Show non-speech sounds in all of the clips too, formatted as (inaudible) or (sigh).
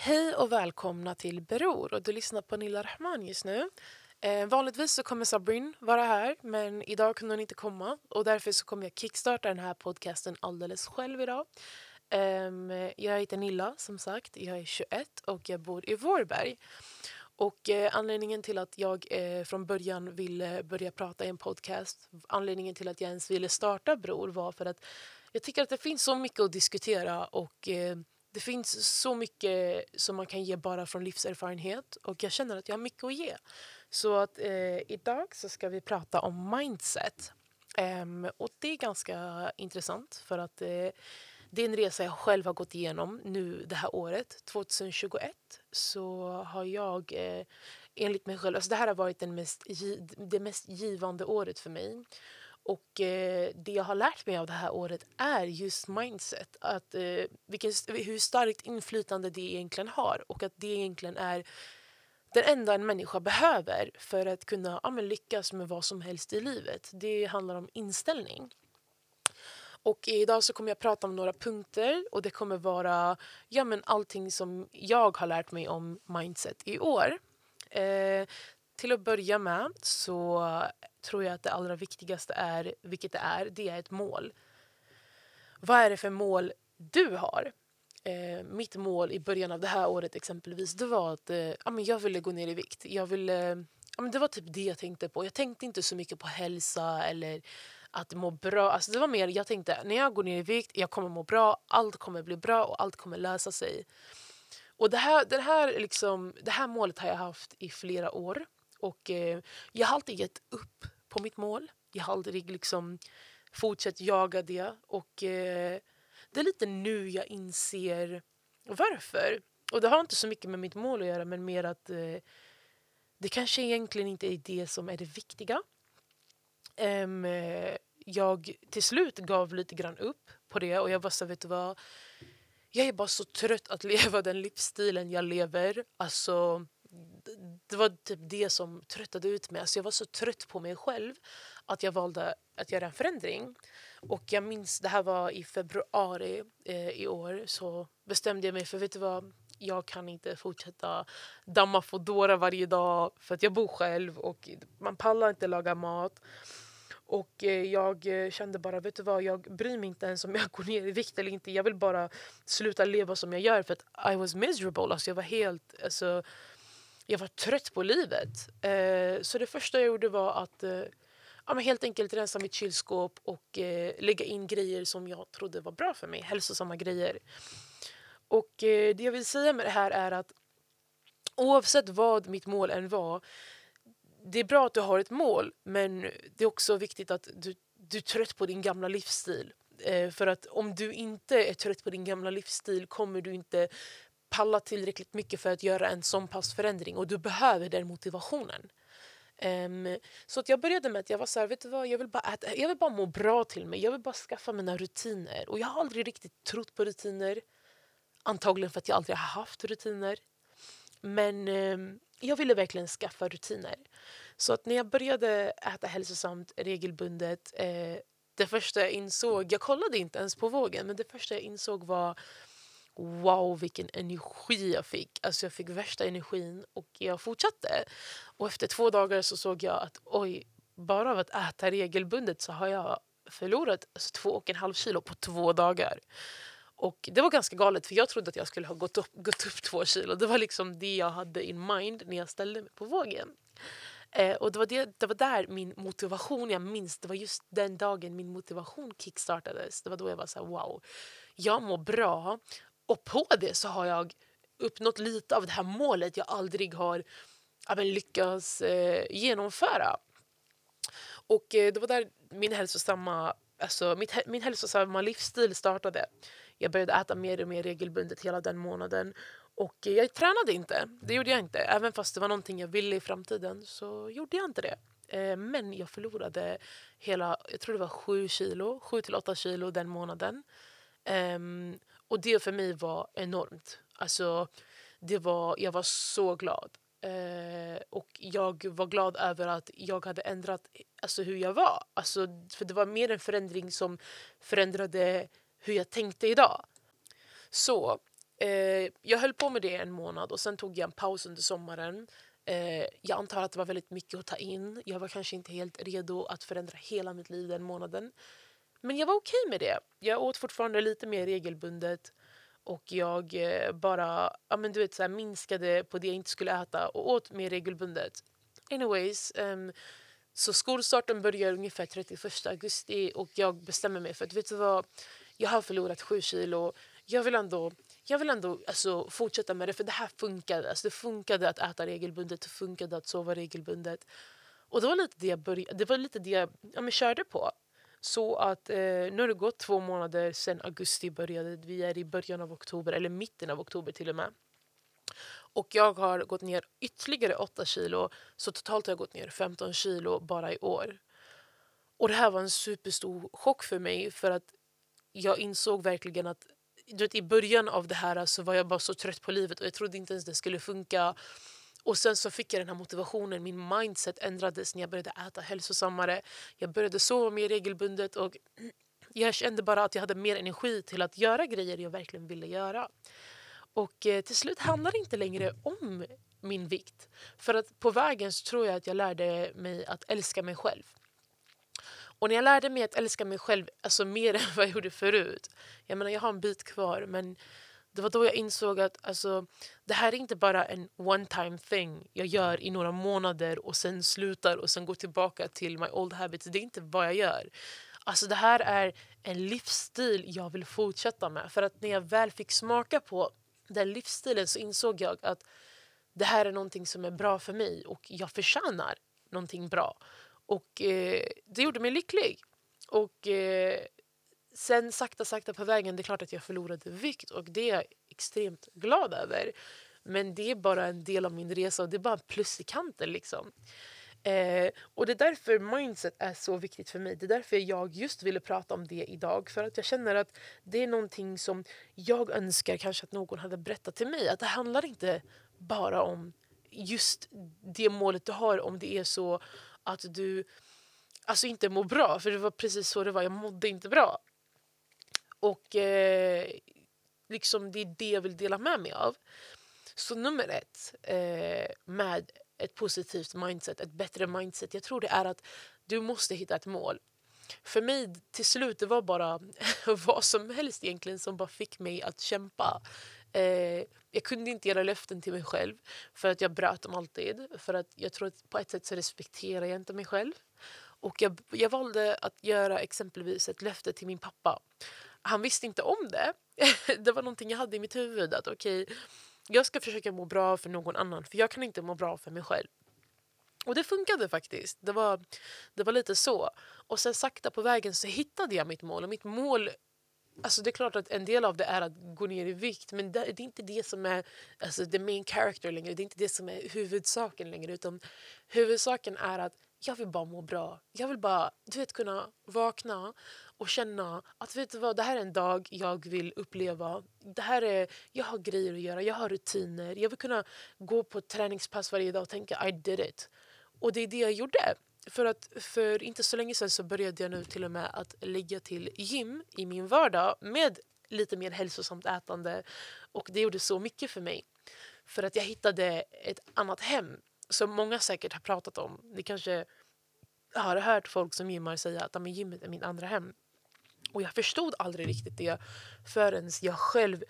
Hej och välkomna till Beror. Och du lyssnar på Nilla Rahman just nu. Eh, vanligtvis så kommer Sabrin vara här, men idag kunde hon inte komma. Och Därför så kommer jag kickstarta den här podcasten alldeles själv idag. Eh, jag heter Nilla, som sagt. Jag är 21 och jag bor i Vårberg. Och eh, Anledningen till att jag eh, från början ville börja prata i en podcast anledningen till att jag ens ville starta Bror var för att jag tycker att det finns så mycket att diskutera och eh, det finns så mycket som man kan ge bara från livserfarenhet och jag känner att jag har mycket att ge. Så att eh, idag så ska vi prata om mindset. Um, och det är ganska intressant för att eh, det är en resa jag själv har gått igenom nu det här året. 2021 så har jag eh, enligt mig själv, alltså det här har varit den mest, det mest givande året för mig. Och eh, det jag har lärt mig av det här året är just mindset. Att, eh, vilken, hur starkt inflytande det egentligen har och att det egentligen är den enda en människa behöver för att kunna ja, lyckas med vad som helst i livet. Det handlar om inställning. Och idag så kommer jag prata om några punkter och det kommer vara ja, men allting som jag har lärt mig om mindset i år. Eh, till att börja med så tror jag att det allra viktigaste är, vilket det är, det är ett mål. Vad är det för mål du har? Eh, mitt mål i början av det här året exempelvis det var att eh, ja, men jag ville gå ner i vikt. Jag ville, ja, men det var typ det jag tänkte på. Jag tänkte inte så mycket på hälsa eller att må bra. Alltså det var mer, jag tänkte när jag går ner i vikt, jag kommer må bra, allt kommer bli bra och allt kommer lösa sig. Och det här, det här, liksom, det här målet har jag haft i flera år. Och eh, Jag har alltid gett upp på mitt mål. Jag har aldrig liksom fortsatt jaga det. Och eh, Det är lite nu jag inser varför. Och Det har inte så mycket med mitt mål att göra men mer att eh, det kanske egentligen inte är det som är det viktiga. Um, jag till slut gav lite grann upp på det och jag var så vet du vad? Jag är bara så trött att (laughs) leva den livsstilen jag lever. Alltså det var typ det som tröttade ut mig. Alltså jag var så trött på mig själv att jag valde att göra en förändring. Och jag minns, det här var i februari eh, i år, så bestämde jag mig för vet du vad, jag kan inte fortsätta damma Foodora varje dag för att jag bor själv och man pallar inte laga mat. Och eh, jag eh, kände bara, vet du vad, jag bryr mig inte ens om jag (laughs) går ner i vikt eller inte. Jag vill bara sluta leva som jag gör för att I was miserable. Alltså jag var helt, alltså, jag var trött på livet. Eh, så det första jag gjorde var att eh, ja, men helt enkelt rensa mitt kylskåp och eh, lägga in grejer som jag trodde var bra för mig, hälsosamma grejer. Och eh, det jag vill säga med det här är att oavsett vad mitt mål än var det är bra att du har ett mål men det är också viktigt att du, du är trött på din gamla livsstil. Eh, för att om du inte är trött på din gamla livsstil kommer du inte palla tillräckligt mycket för att göra en sån pass förändring och du behöver den motivationen. Um, så att jag började med att jag var så här, vet du vad, jag vill, bara äta, jag vill bara må bra till mig. Jag vill bara skaffa mina rutiner. Och jag har aldrig riktigt trott på rutiner. Antagligen för att jag aldrig har haft rutiner. Men um, jag ville verkligen skaffa rutiner. Så att när jag började äta hälsosamt regelbundet eh, det första jag insåg, jag kollade inte ens på vågen, men det första jag insåg var wow vilken energi jag fick. Alltså jag fick värsta energin och jag fortsatte. Och efter två dagar så såg jag att oj, bara av att äta regelbundet så har jag förlorat alltså, två och en halv kilo på två dagar. Och Det var ganska galet för jag trodde att jag skulle ha gått upp, gått upp två kilo. Det var liksom det jag hade in mind när jag ställde mig på vågen. Eh, och det var, det, det var där min motivation, jag minns, det var just den dagen min motivation kickstartades. Det var då jag var så här, wow, jag mår bra och på det så har jag uppnått lite av det här målet jag aldrig har ja, lyckats eh, genomföra. Och eh, det var där min hälsosamma, alltså, mitt, min hälsosamma livsstil startade. Jag började äta mer och mer regelbundet hela den månaden. Och eh, jag tränade inte, det gjorde jag inte. Även fast det var någonting jag ville i framtiden så gjorde jag inte det. Eh, men jag förlorade hela, jag tror det var 7 kilo, 7 till 8 kilo den månaden. Ehm, och det för mig var enormt. Alltså, det var, jag var så glad. Eh, och jag var glad över att jag hade ändrat alltså, hur jag var. Alltså, för Det var mer en förändring som förändrade hur jag tänkte idag. Så Eh, jag höll på med det en månad och sen tog jag en paus under sommaren. Eh, jag antar att det var väldigt mycket att ta in. Jag var kanske inte helt redo att förändra hela mitt liv den månaden. Men jag var okej okay med det. Jag åt fortfarande lite mer regelbundet och jag eh, bara ja, men du vet, så här, minskade på det jag inte skulle äta och åt mer regelbundet. Anyways, um, så skolstarten börjar ungefär 31 augusti och jag bestämmer mig för att vet du vad, jag har förlorat sju kilo. Jag vill ändå, jag vill ändå alltså, fortsätta med det för det här funkade. Alltså, det funkade att äta regelbundet, det funkade att sova regelbundet. Och det var lite det jag, började, det var lite det jag ja, men körde på. Så att eh, nu har det gått två månader sen augusti började. Vi är i början av oktober, eller mitten av oktober till och med. Och jag har gått ner ytterligare 8 kilo, så totalt har jag gått ner 15 kilo bara i år. Och det här var en superstor chock för mig för att jag insåg verkligen att du vet, i början av det här så var jag bara så trött på livet och jag trodde inte ens det skulle funka. Och sen så fick jag den här motivationen, min mindset ändrades när jag började äta hälsosammare. Jag började sova mer regelbundet och (clears throat) jag kände bara att jag hade mer energi till att göra grejer jag verkligen ville göra. Och eh, till slut handlar det inte längre om min vikt. För att på vägen så tror jag att jag lärde mig att älska mig själv. Och när jag lärde mig att älska mig själv alltså mer (laughs) än vad jag gjorde förut. Jag menar jag har en bit kvar men det var då jag insåg att alltså, det här är inte bara en one time thing jag gör i några månader och sen slutar och sen går tillbaka till my old habits. Det är inte vad jag gör. Alltså det här är en livsstil jag vill fortsätta med. För att när jag väl fick smaka på den livsstilen så insåg jag att det här är någonting som är bra för mig och jag förtjänar någonting bra. Och eh, det gjorde mig lycklig. Och eh, sen sakta, sakta på vägen, det är klart att jag förlorade vikt och det är jag extremt glad över. Men det är bara en del av min resa och det är bara plus i kanten liksom. Eh, och det är därför mindset är så viktigt för mig. Det är därför jag just ville prata om det idag. För att jag känner att det är någonting som jag önskar kanske att någon hade berättat till mig. Att det handlar inte bara om just det målet du har om det är så att du alltså inte mår bra. För det var precis så det var. Jag mådde inte bra. Och eh, liksom det är det jag vill dela med mig av. Så nummer ett eh, med ett positivt mindset, ett bättre mindset. Jag tror det är att du måste hitta ett mål. För mig till slut det var bara (laughs) vad som helst egentligen som bara fick mig att kämpa. Eh, jag kunde inte göra löften till mig själv för att jag bröt dem alltid. För att jag tror att på ett sätt så respekterar jag inte mig själv. Och jag, jag valde att göra exempelvis ett löfte till min pappa. Han visste inte om det. (laughs) det var någonting jag hade i mitt huvud. att okay, jag ska försöka må bra för någon annan för jag kan inte må bra för mig själv. Och det funkade faktiskt. Det var, det var lite så. Och sen sakta på vägen så hittade jag mitt mål. Och mitt mål Alltså det är klart att en del av det är att gå ner i vikt men det, det är inte det som är alltså the main character längre. Det är inte det som är huvudsaken längre. Utan huvudsaken är att jag vill bara må bra. Jag vill bara du vet, kunna vakna och känna att vet du vad, det här är en dag jag vill uppleva. Det här är, jag har grejer att göra, jag har rutiner. Jag vill kunna gå på ett träningspass varje dag och tänka I did it. Och det är det jag gjorde. För att för inte så länge sedan så började jag nu till och med att lägga till gym i min vardag med lite mer hälsosamt ätande. Och det gjorde så mycket för mig. För att jag hittade ett annat hem som många säkert har pratat om. Ni kanske har hört folk som gymmar säga att gymmet är min andra hem. Och jag förstod aldrig riktigt det förrän jag själv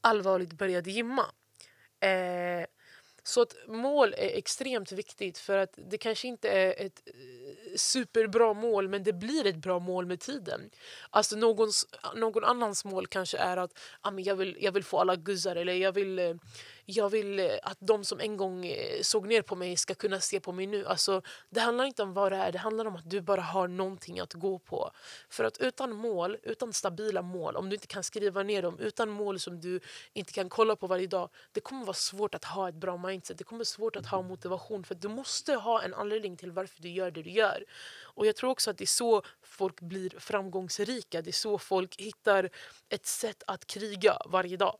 allvarligt började gymma. Eh, så att mål är extremt viktigt för att det kanske inte är ett eh, superbra mål men det blir ett bra mål med tiden. Alltså någons, någon annans mål kanske är att ah, men jag, vill, jag vill få alla guzzar eller jag vill eh, jag vill eh, att de som en gång eh, såg ner på mig ska kunna se på mig nu. Alltså, det handlar inte om vad det är, det handlar om att du bara har någonting att gå på. För att utan mål, utan stabila mål, om du inte kan skriva ner dem, utan mål som du inte kan kolla på varje dag, det kommer vara svårt att ha ett bra mindset. Det kommer vara svårt att ha motivation för du måste ha en anledning till varför du gör det du gör. Och jag tror också att det är så folk blir framgångsrika. Det är så folk hittar ett sätt att kriga varje dag.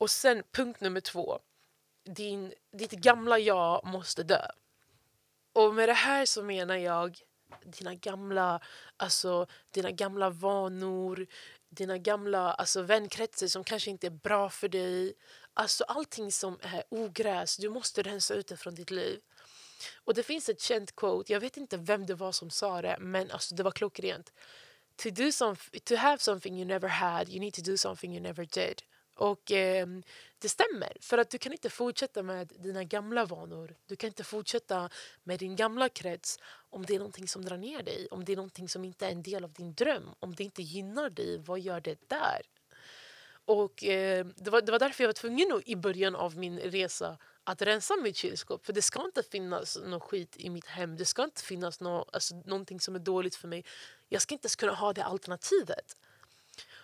Och sen punkt nummer två. Din, ditt gamla jag måste dö. Och med det här så menar jag dina gamla, alltså, dina gamla vanor, dina gamla alltså, vänkretsar som kanske inte är bra för dig. Alltså allting som är ogräs, du måste rensa ut det från ditt liv. Och det finns ett känt quote, jag vet inte vem det var som sa det, men alltså, det var klockrent. To, do some, to have something you never had, you need to do something you never did. Och eh, det stämmer, för att du kan inte fortsätta med dina gamla vanor. Du kan inte fortsätta med din gamla krets om det är någonting som drar ner dig, om det är någonting som inte är en del av din dröm. Om det inte gynnar dig, vad gör det där? Och eh, det, var, det var därför jag var tvungen i början av min resa att rensa mitt kylskåp. För det ska inte finnas något skit i mitt hem. Det ska inte finnas no, alltså, någonting som är dåligt för mig. Jag ska inte ens kunna ha det alternativet.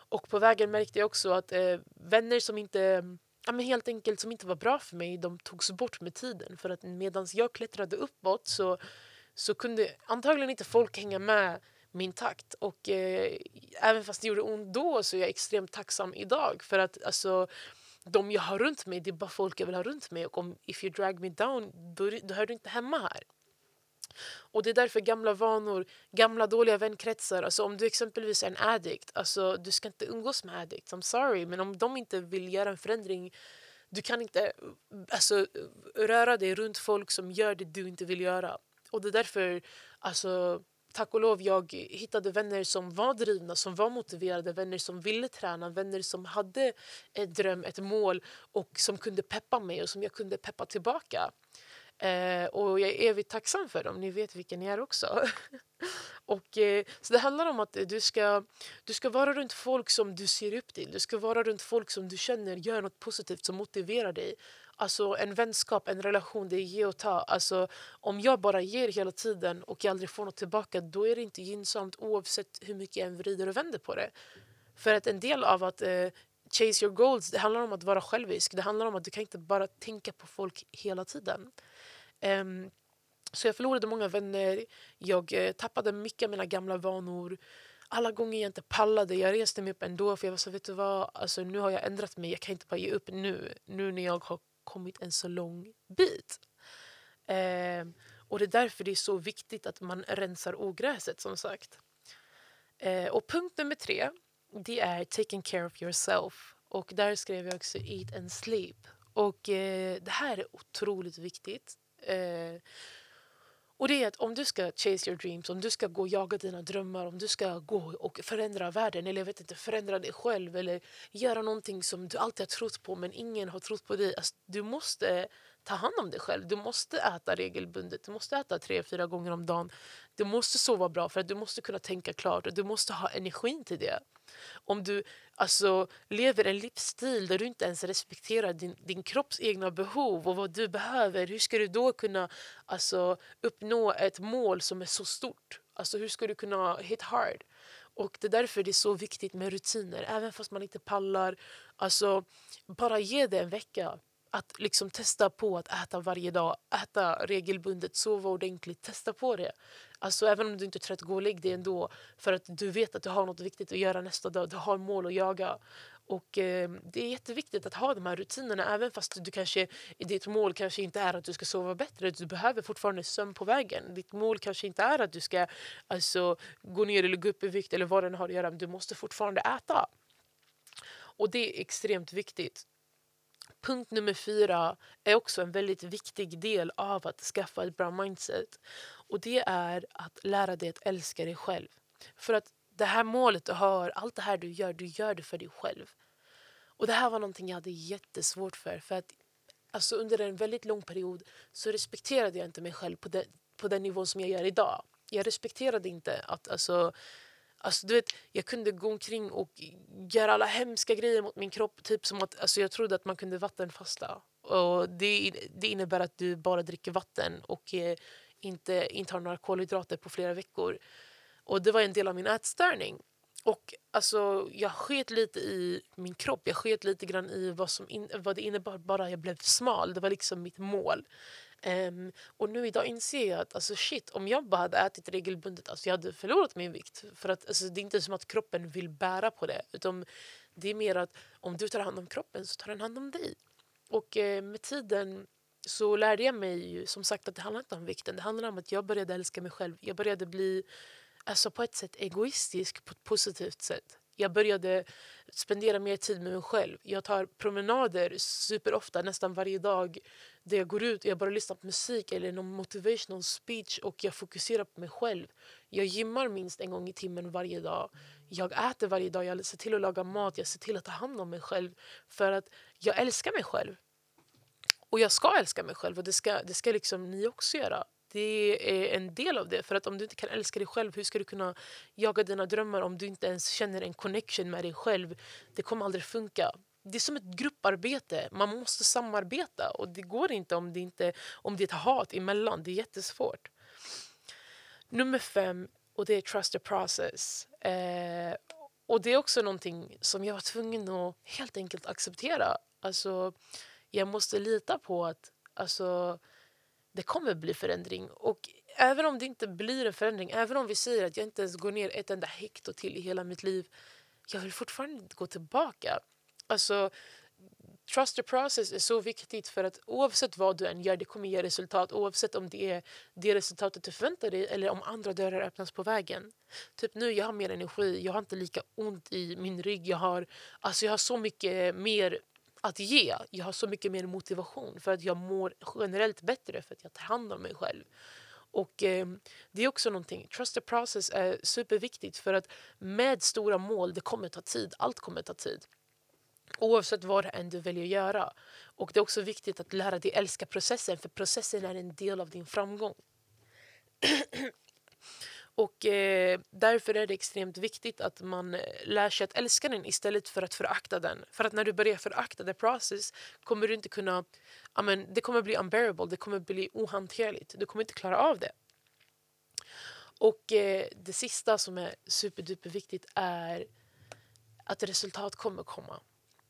Och på vägen märkte jag också att eh, vänner som inte ja, men helt enkelt som inte var bra för mig, de togs bort med tiden. För att medan jag klättrade uppåt så, så kunde antagligen inte folk hänga med min takt. Och eh, även fast det gjorde ont då så är jag extremt tacksam idag. För att alltså, de jag har runt mig, det är bara folk jag vill ha runt mig. Och om if you drag me down, då, då hör du inte hemma här. Och det är därför gamla vanor, gamla dåliga vänkretsar, alltså om du exempelvis är en addict, alltså du ska inte umgås med addicts, I'm sorry, men om de inte vill göra en förändring du kan inte alltså, röra dig runt folk som gör det du inte vill göra. Och det är därför, alltså, tack och lov, jag hittade vänner som var drivna, som var motiverade, vänner som ville träna, vänner som hade ett dröm, ett mål och som kunde peppa mig och som jag kunde peppa tillbaka. Eh, och jag är evigt tacksam för dem. Ni vet vilka ni är också. (laughs) och, eh, så det handlar om att du ska, du ska vara runt folk som du ser upp till. Du ska vara runt folk som du känner gör något positivt som motiverar dig. Alltså en vänskap, en relation, det är ge och ta. Alltså, om jag bara ger hela tiden och jag aldrig får något tillbaka då är det inte gynnsamt oavsett hur mycket jag än vrider och vänder på det. För att en del av att eh, chase your goals det handlar om att vara självisk. Det handlar om att du kan inte bara tänka på folk hela tiden. Um, så jag förlorade många vänner, jag eh, tappade mycket av mina gamla vanor. Alla gånger jag inte pallade, jag reste mig upp ändå för jag var så vet du vad, alltså, nu har jag ändrat mig, jag kan inte bara ge upp nu, nu när jag har kommit en så lång bit. Um, och det är därför det är så viktigt att man rensar ogräset som sagt. Uh, och punkt nummer tre, det är taking care of yourself. Och där skrev jag också eat and sleep. Och eh, det här är otroligt viktigt. Eh, och det är att om du ska chase your dreams, om du ska gå och jaga dina drömmar, om du ska gå och förändra världen eller jag vet inte, förändra dig själv eller göra någonting som du alltid har trott på men ingen har trott på dig. Alltså, du måste ta hand om dig själv. Du måste äta regelbundet. Du måste äta tre, fyra gånger om dagen. Du måste sova bra för att du måste kunna tänka klart och du måste ha energin till det. Om du alltså, lever en livsstil där du inte ens respekterar din, din kropps egna behov och vad du behöver, hur ska du då kunna alltså, uppnå ett mål som är så stort? Alltså, hur ska du kunna hit hard? Och Det är därför det är så viktigt med rutiner, även fast man inte pallar. Alltså, bara ge det en vecka att liksom testa på att äta varje dag, äta regelbundet, sova ordentligt, testa på det. Alltså även om du inte är trött, gå och lägg dig ändå för att du vet att du har något viktigt att göra nästa dag, du har mål att jaga. Och eh, Det är jätteviktigt att ha de här rutinerna även fast du kanske, ditt mål kanske inte är att du ska sova bättre. Du behöver fortfarande sömn på vägen. Ditt mål kanske inte är att du ska alltså, gå ner eller gå upp i vikt eller vad den har att göra. Men du måste fortfarande äta. Och det är extremt viktigt. Punkt nummer fyra är också en väldigt viktig del av att skaffa ett bra mindset. Och Det är att lära dig att älska dig själv. För att det här målet du har, allt det här du gör, du gör det för dig själv. Och Det här var någonting jag hade jättesvårt för. För att alltså, Under en väldigt lång period så respekterade jag inte mig själv på den, på den nivån som jag gör idag. Jag respekterade inte att alltså, Alltså, du vet, jag kunde gå omkring och göra alla hemska grejer mot min kropp. Typ som att, alltså, jag trodde att man kunde vattenfasta. Och det, det innebär att du bara dricker vatten och eh, inte, intar har några kolhydrater på flera veckor. Och Det var en del av min ätstörning. Och alltså, Jag sket lite i min kropp, jag sket lite grann i vad, som in, vad det innebar bara jag blev smal. Det var liksom mitt mål. Um, och nu idag inser jag att alltså shit, om jag bara hade ätit regelbundet alltså jag hade förlorat min vikt. För att alltså, Det är inte som att kroppen vill bära på det. Utan Det är mer att om du tar hand om kroppen så tar den hand om dig. Och eh, med tiden så lärde jag mig ju, som sagt att det handlar inte om vikten. Det handlar om att jag började älska mig själv. Jag började bli alltså, på ett sätt egoistisk på ett positivt sätt. Jag började spendera mer tid med mig själv. Jag tar promenader superofta, nästan varje dag. Där jag går ut och jag bara lyssnar på musik eller någon motivational speech och jag fokuserar på mig själv. Jag gymmar minst en gång i timmen varje dag. Jag äter varje dag, jag ser till att laga mat, jag ser till att ta hand om mig själv. För att jag älskar mig själv. Och jag ska älska mig själv och det ska, det ska liksom ni också göra. Det är en del av det. För att om du inte kan älska dig själv, hur ska du kunna jaga dina drömmar om du inte ens känner en connection med dig själv? Det kommer aldrig funka. Det är som ett grupparbete. Man måste samarbeta och det går inte om det, inte, om det är ett hat emellan. Det är jättesvårt. Nummer fem, och det är trust the process. Eh, och det är också någonting som jag var tvungen att helt enkelt acceptera. Alltså, jag måste lita på att alltså, det kommer bli förändring. Och även om det inte blir en förändring, även om vi säger att jag inte ens går ner ett enda hekto till i hela mitt liv, jag vill fortfarande inte gå tillbaka. Alltså, trust the process är så viktigt för att oavsett vad du än gör, det kommer ge resultat. Oavsett om det är det resultatet du förväntar dig eller om andra dörrar öppnas på vägen. Typ nu, jag har mer energi, jag har inte lika ont i min rygg. Jag har, alltså jag har så mycket mer att ge. Jag har så mycket mer motivation för att jag mår generellt bättre för att jag tar hand om mig själv. Och eh, Det är också någonting, trust the process är superviktigt för att med stora mål, det kommer ta tid. Allt kommer ta tid. Oavsett vad det än du väljer att göra. Och det är också viktigt att lära dig älska processen för processen är en del av din framgång. (clears throat) Och eh, Därför är det extremt viktigt att man eh, lär sig att älska den istället för att förakta den. För att när du börjar förakta the process kommer du inte kunna... Amen, det kommer bli unbearable, det kommer bli ohanterligt. Du kommer inte klara av det. Och eh, Det sista som är superduper viktigt är att resultat kommer komma.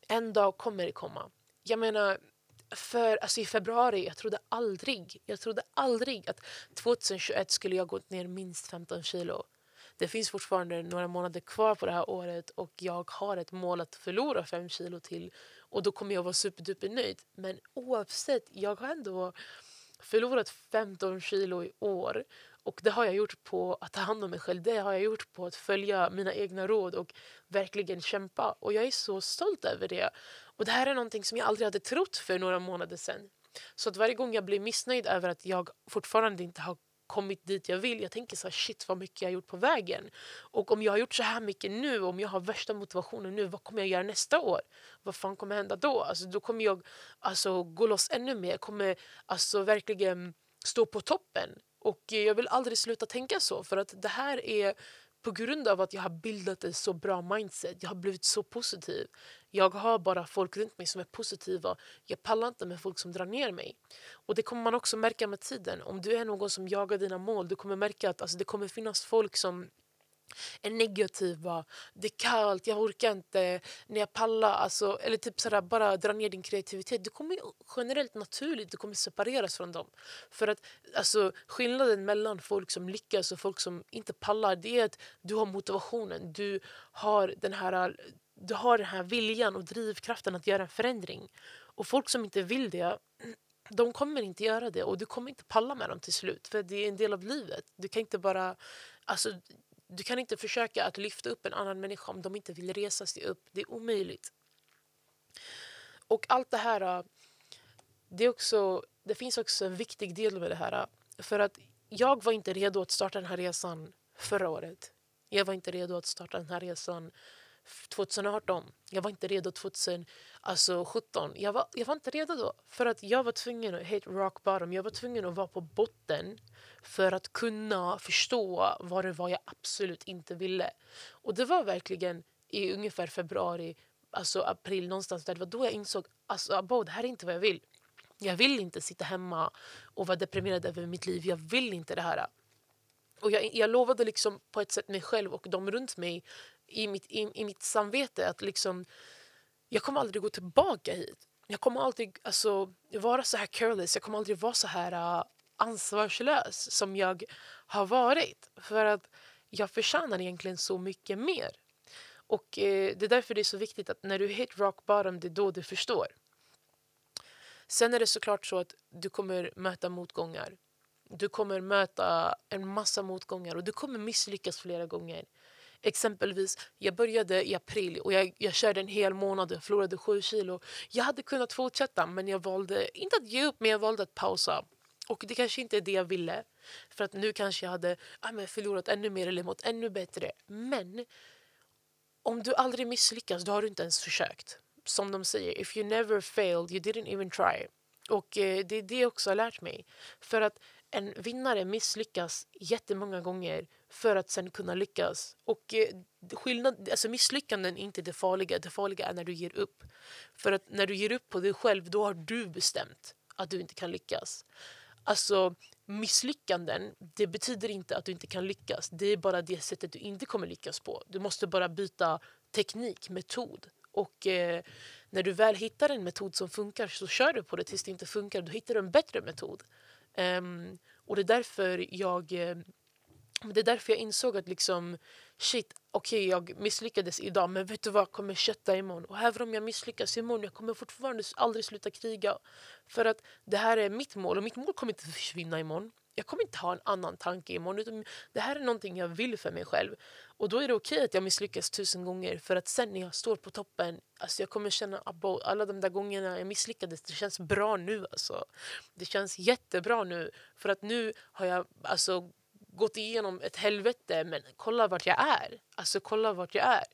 En dag kommer det komma. Jag menar, för, alltså i februari, jag trodde aldrig, jag trodde aldrig att 2021 skulle jag gått ner minst 15 kilo. Det finns fortfarande några månader kvar på det här året och jag har ett mål att förlora 5 kilo till och då kommer jag vara superduper nöjd. Men oavsett, jag har ändå förlorat 15 kilo i år och det har jag gjort på att ta hand om mig själv. Det har jag gjort på att följa mina egna råd och verkligen kämpa. Och jag är så stolt över det. Och det här är någonting som jag aldrig hade trott för några månader sedan. Så att varje gång jag blir missnöjd över att jag fortfarande inte har kommit dit jag vill. Jag tänker så här, shit vad mycket jag har gjort på vägen. Och om jag har gjort så här mycket nu, om jag har värsta motivationen nu, vad kommer jag göra nästa år? Vad fan kommer hända då? Alltså, då kommer jag alltså, gå loss ännu mer. Jag kommer alltså, verkligen stå på toppen. Och jag vill aldrig sluta tänka så, för att det här är på grund av att jag har bildat ett så bra mindset. Jag har blivit så positiv. Jag har bara folk runt mig som är positiva. Jag pallar inte med folk som drar ner mig. Och Det kommer man också märka med tiden. Om du är någon som jagar dina mål, du kommer märka att alltså, det kommer finnas folk som är negativa. Det är kallt, jag orkar inte, när jag pallar. Alltså, eller typ sådär, bara dra ner din kreativitet. Du kommer generellt naturligt du kommer separeras från dem. För att alltså, Skillnaden mellan folk som lyckas och folk som inte pallar det är att du har motivationen. Du har den här, du har den här viljan och drivkraften att göra en förändring. Och folk som inte vill det (clears throat) de kommer inte göra det och du kommer inte palla med dem till slut. För det är en del av livet. Du kan inte bara... Alltså, du kan inte försöka att lyfta upp en annan människa om de inte vill resa sig upp. Det är omöjligt. Och allt det här... Det, är också, det finns också en viktig del med det här. För att jag var inte redo att starta den här resan förra året. Jag var inte redo att starta den här resan 2018. Jag var inte redo 2017. Alltså jag, var, jag var inte redo då. För att jag var tvungen att hit rock bottom. Jag var tvungen att vara på botten för att kunna förstå vad det var jag absolut inte ville. Och det var verkligen i ungefär februari, alltså april någonstans där. Det var då jag insåg alltså, det här är inte vad jag vill. Jag vill inte sitta hemma och vara deprimerad över mitt liv. Jag vill inte det här. Och jag, jag lovade liksom på ett sätt mig själv och de runt mig i mitt, i, i mitt samvete att liksom, jag kommer aldrig gå tillbaka hit. Jag kommer aldrig alltså, vara så här careless, jag kommer aldrig vara så här uh, ansvarslös som jag har varit. För att jag förtjänar egentligen så mycket mer. Och eh, Det är därför det är så viktigt att när du hit rock bottom, det är då du förstår. Sen är det såklart så att du kommer möta motgångar. Du kommer möta en massa motgångar och du kommer misslyckas flera gånger. Exempelvis, jag började i april och jag, jag körde en hel månad och förlorade sju kilo. Jag hade kunnat fortsätta men jag valde, inte att ge upp, men jag valde att pausa. Och det kanske inte är det jag ville. För att nu kanske jag hade ah, men förlorat ännu mer eller mått ännu bättre. Men om du aldrig misslyckas, då har du inte ens försökt. Som de säger, if you never failed, you didn't even try. Och eh, det är det jag också har lärt mig. För att en vinnare misslyckas jättemånga gånger för att sen kunna lyckas. Och eh, skillnad, alltså misslyckanden är inte det farliga, det farliga är när du ger upp. För att när du ger upp på dig själv, då har du bestämt att du inte kan lyckas. Alltså misslyckanden, det betyder inte att du inte kan lyckas. Det är bara det sättet du inte kommer lyckas på. Du måste bara byta teknik, metod. Och eh, när du väl hittar en metod som funkar så kör du på det tills det inte funkar. Då hittar du en bättre metod. Um, och det är därför jag eh, det är därför jag insåg att liksom shit, okej okay, jag misslyckades idag men vet du vad, jag kommer kötta imorgon. Och även om jag misslyckas imorgon jag kommer fortfarande aldrig sluta kriga. För att det här är mitt mål och mitt mål kommer inte försvinna imorgon. Jag kommer inte ha en annan tanke imorgon. Utan det här är någonting jag vill för mig själv. Och då är det okej okay att jag misslyckas tusen gånger för att sen när jag står på toppen, alltså jag kommer känna att alla de där gångerna jag misslyckades, det känns bra nu alltså. Det känns jättebra nu för att nu har jag alltså gått igenom ett helvete men kolla vart jag är. Alltså kolla vart jag är.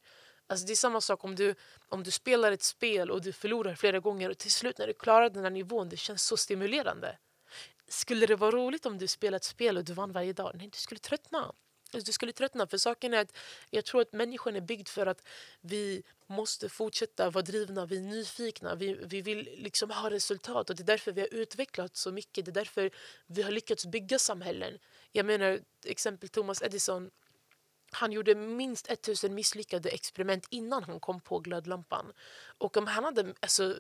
Alltså det är samma sak om du, om du spelar ett spel och du förlorar flera gånger och till slut när du klarar den här nivån, det känns så stimulerande. Skulle det vara roligt om du spelade ett spel och du vann varje dag? Nej, du skulle tröttna. Du skulle tröttna. För saken är att jag tror att människan är byggd för att vi måste fortsätta vara drivna, vi är nyfikna, vi, vi vill liksom ha resultat. Och Det är därför vi har utvecklats så mycket, det är därför vi har lyckats bygga samhällen. Jag menar, exempel Thomas Edison, han gjorde minst 1000 misslyckade experiment innan han kom på glödlampan. Och om han hade alltså,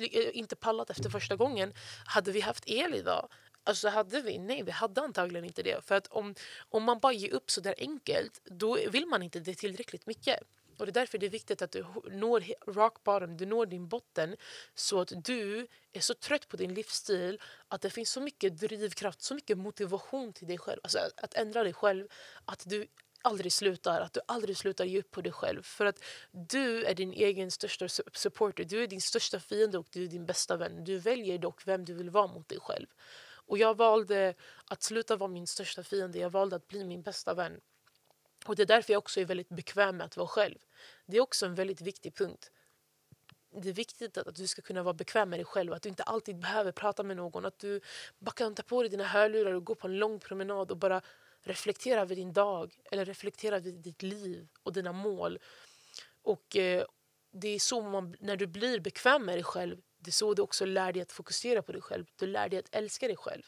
eh, inte pallat efter första gången hade vi haft el idag. Alltså hade vi? Nej, vi hade antagligen inte det. För att om, om man bara ger upp så där enkelt, då vill man inte det tillräckligt mycket. Och Det är därför det är viktigt att du når rock bottom, du når din botten så att du är så trött på din livsstil att det finns så mycket drivkraft, så mycket motivation till dig själv. Alltså att ändra dig själv, att du aldrig slutar, att du aldrig slutar ge upp på dig själv. För att du är din egen största supporter, du är din största fiende och du är din bästa vän. Du väljer dock vem du vill vara mot dig själv. Och jag valde att sluta vara min största fiende, jag valde att bli min bästa vän. Och Det är därför jag också är väldigt bekväm med att vara själv. Det är också en väldigt viktig punkt. Det är viktigt att, du ska kunna vara bekväm med dig själv, att du inte alltid behöver prata med någon. Att du bara kan ta på dig dina hörlurar och gå på en lång promenad och bara reflektera över din dag eller reflektera över ditt liv och dina mål. Och eh, det är så man, när du blir bekväm med dig själv det är så du också lär dig att fokusera på dig själv. Du lär dig att älska dig själv.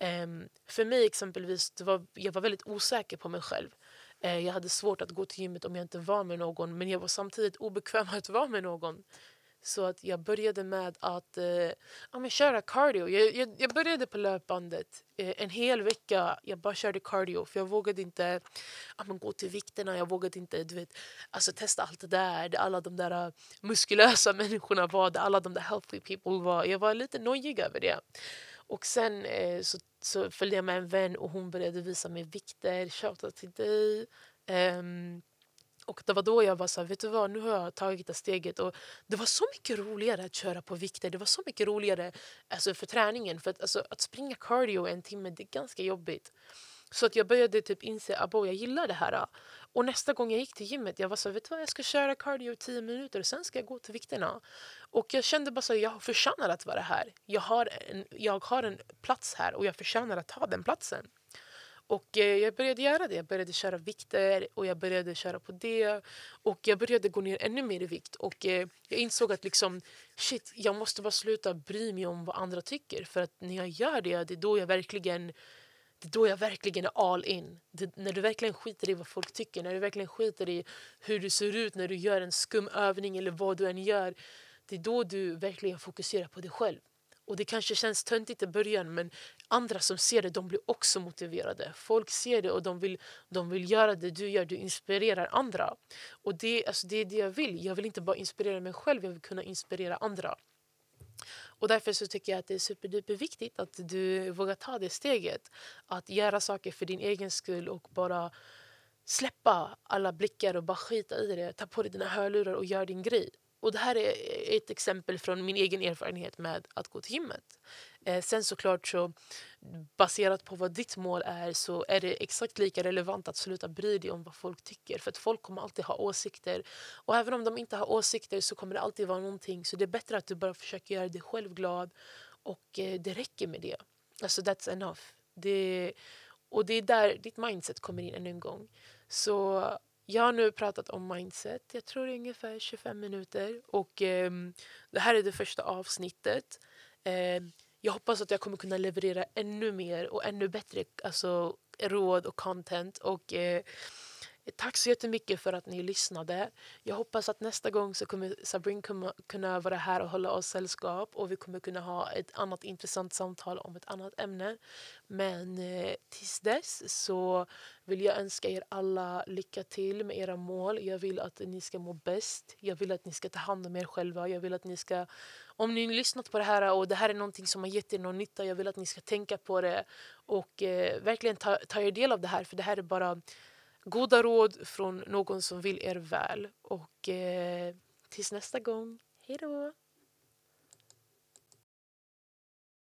Um, för mig exempelvis, det var, jag var väldigt osäker på mig själv. Uh, jag hade svårt att gå till gymmet om jag inte var med någon men jag var samtidigt obekväm (laughs) att vara med någon. Så att jag började med att eh, ja, men köra cardio. Jag, jag, jag började på löpbandet eh, en hel vecka. Jag bara körde cardio för jag vågade inte ja, men gå till vikterna. Jag vågade inte du vet, alltså, testa allt det där. Det alla de där eh, muskulösa (laughs) människorna var. Det alla de där healthy people var. Jag var lite nojig över det. Och sen eh, så, så följde jag med en vän och hon började visa mig vikter. Shoutout till dig. Um, och det var då jag var så här, vet du vad, nu har jag tagit det steget. Och det var så mycket roligare att köra på vikter. Det var så mycket roligare alltså, för träningen. För att, alltså, att springa cardio en timme, det är ganska jobbigt. Så att jag började typ inse att jag gillar det här. Och nästa gång jag gick till gymmet jag var så vet du vad, jag ska köra cardio i tio minuter och sen ska jag gå till vikterna. Och jag kände bara så jag förtjänar att vara här. Jag har, en, jag har en plats här och jag förtjänar att ta den platsen. Och eh, jag började göra det. Jag började köra vikter och jag började köra på det. Och jag började gå ner ännu mer i vikt. Och eh, jag insåg att liksom, shit, jag måste bara sluta bry mig om vad andra tycker. För att när jag gör det, det är då jag verkligen det är då jag verkligen är all in. Det, när du verkligen skiter i vad folk tycker, när du verkligen skiter i hur du ser ut när du gör en skum övning eller vad du än gör. Det är då du verkligen fokuserar på dig själv. Och Det kanske känns töntigt i början men andra som ser det de blir också motiverade. Folk ser det och de vill, de vill göra det du gör. Du inspirerar andra. Och det, alltså det är det jag vill. Jag vill inte bara inspirera mig själv, jag vill kunna inspirera andra. Och Därför så tycker jag att det är superduper viktigt att du vågar ta det steget. Att göra saker för din egen skull och bara släppa alla blickar och bara skita i det. Ta på dig dina hörlurar och gör din grej. Och Det här är ett exempel från min egen erfarenhet med att gå till gymmet. Eh, sen såklart så baserat på vad ditt mål är så är det exakt lika relevant att sluta bry dig om vad folk tycker. För att folk kommer alltid ha åsikter. Och även om de inte har åsikter så kommer det alltid vara någonting. Så det är bättre att du bara försöker göra dig själv glad och eh, det räcker med det. Alltså that's enough. Det, och det är där ditt mindset kommer in ännu en gång. Så jag har nu pratat om mindset, jag tror det är ungefär 25 minuter. Och eh, Det här är det första avsnittet. Eh, jag hoppas att jag kommer kunna leverera ännu mer och ännu bättre alltså, råd och content. Och eh, Tack så jättemycket för att ni lyssnade. Jag hoppas att nästa gång så kommer Sabrin kunna vara här och hålla oss sällskap och vi kommer kunna ha ett annat intressant samtal om ett annat ämne. Men eh, tills dess så vill jag önska er alla lycka till med era mål. Jag vill att ni ska må bäst. Jag vill att ni ska ta hand om er själva. Jag vill att ni ska, om ni har lyssnat på det här och det här är någonting som har gett er någon nytta, jag vill att ni ska tänka på det och eh, verkligen ta, ta er del av det här för det här är bara goda råd från någon som vill er väl. Och eh, tills nästa gång, hej då!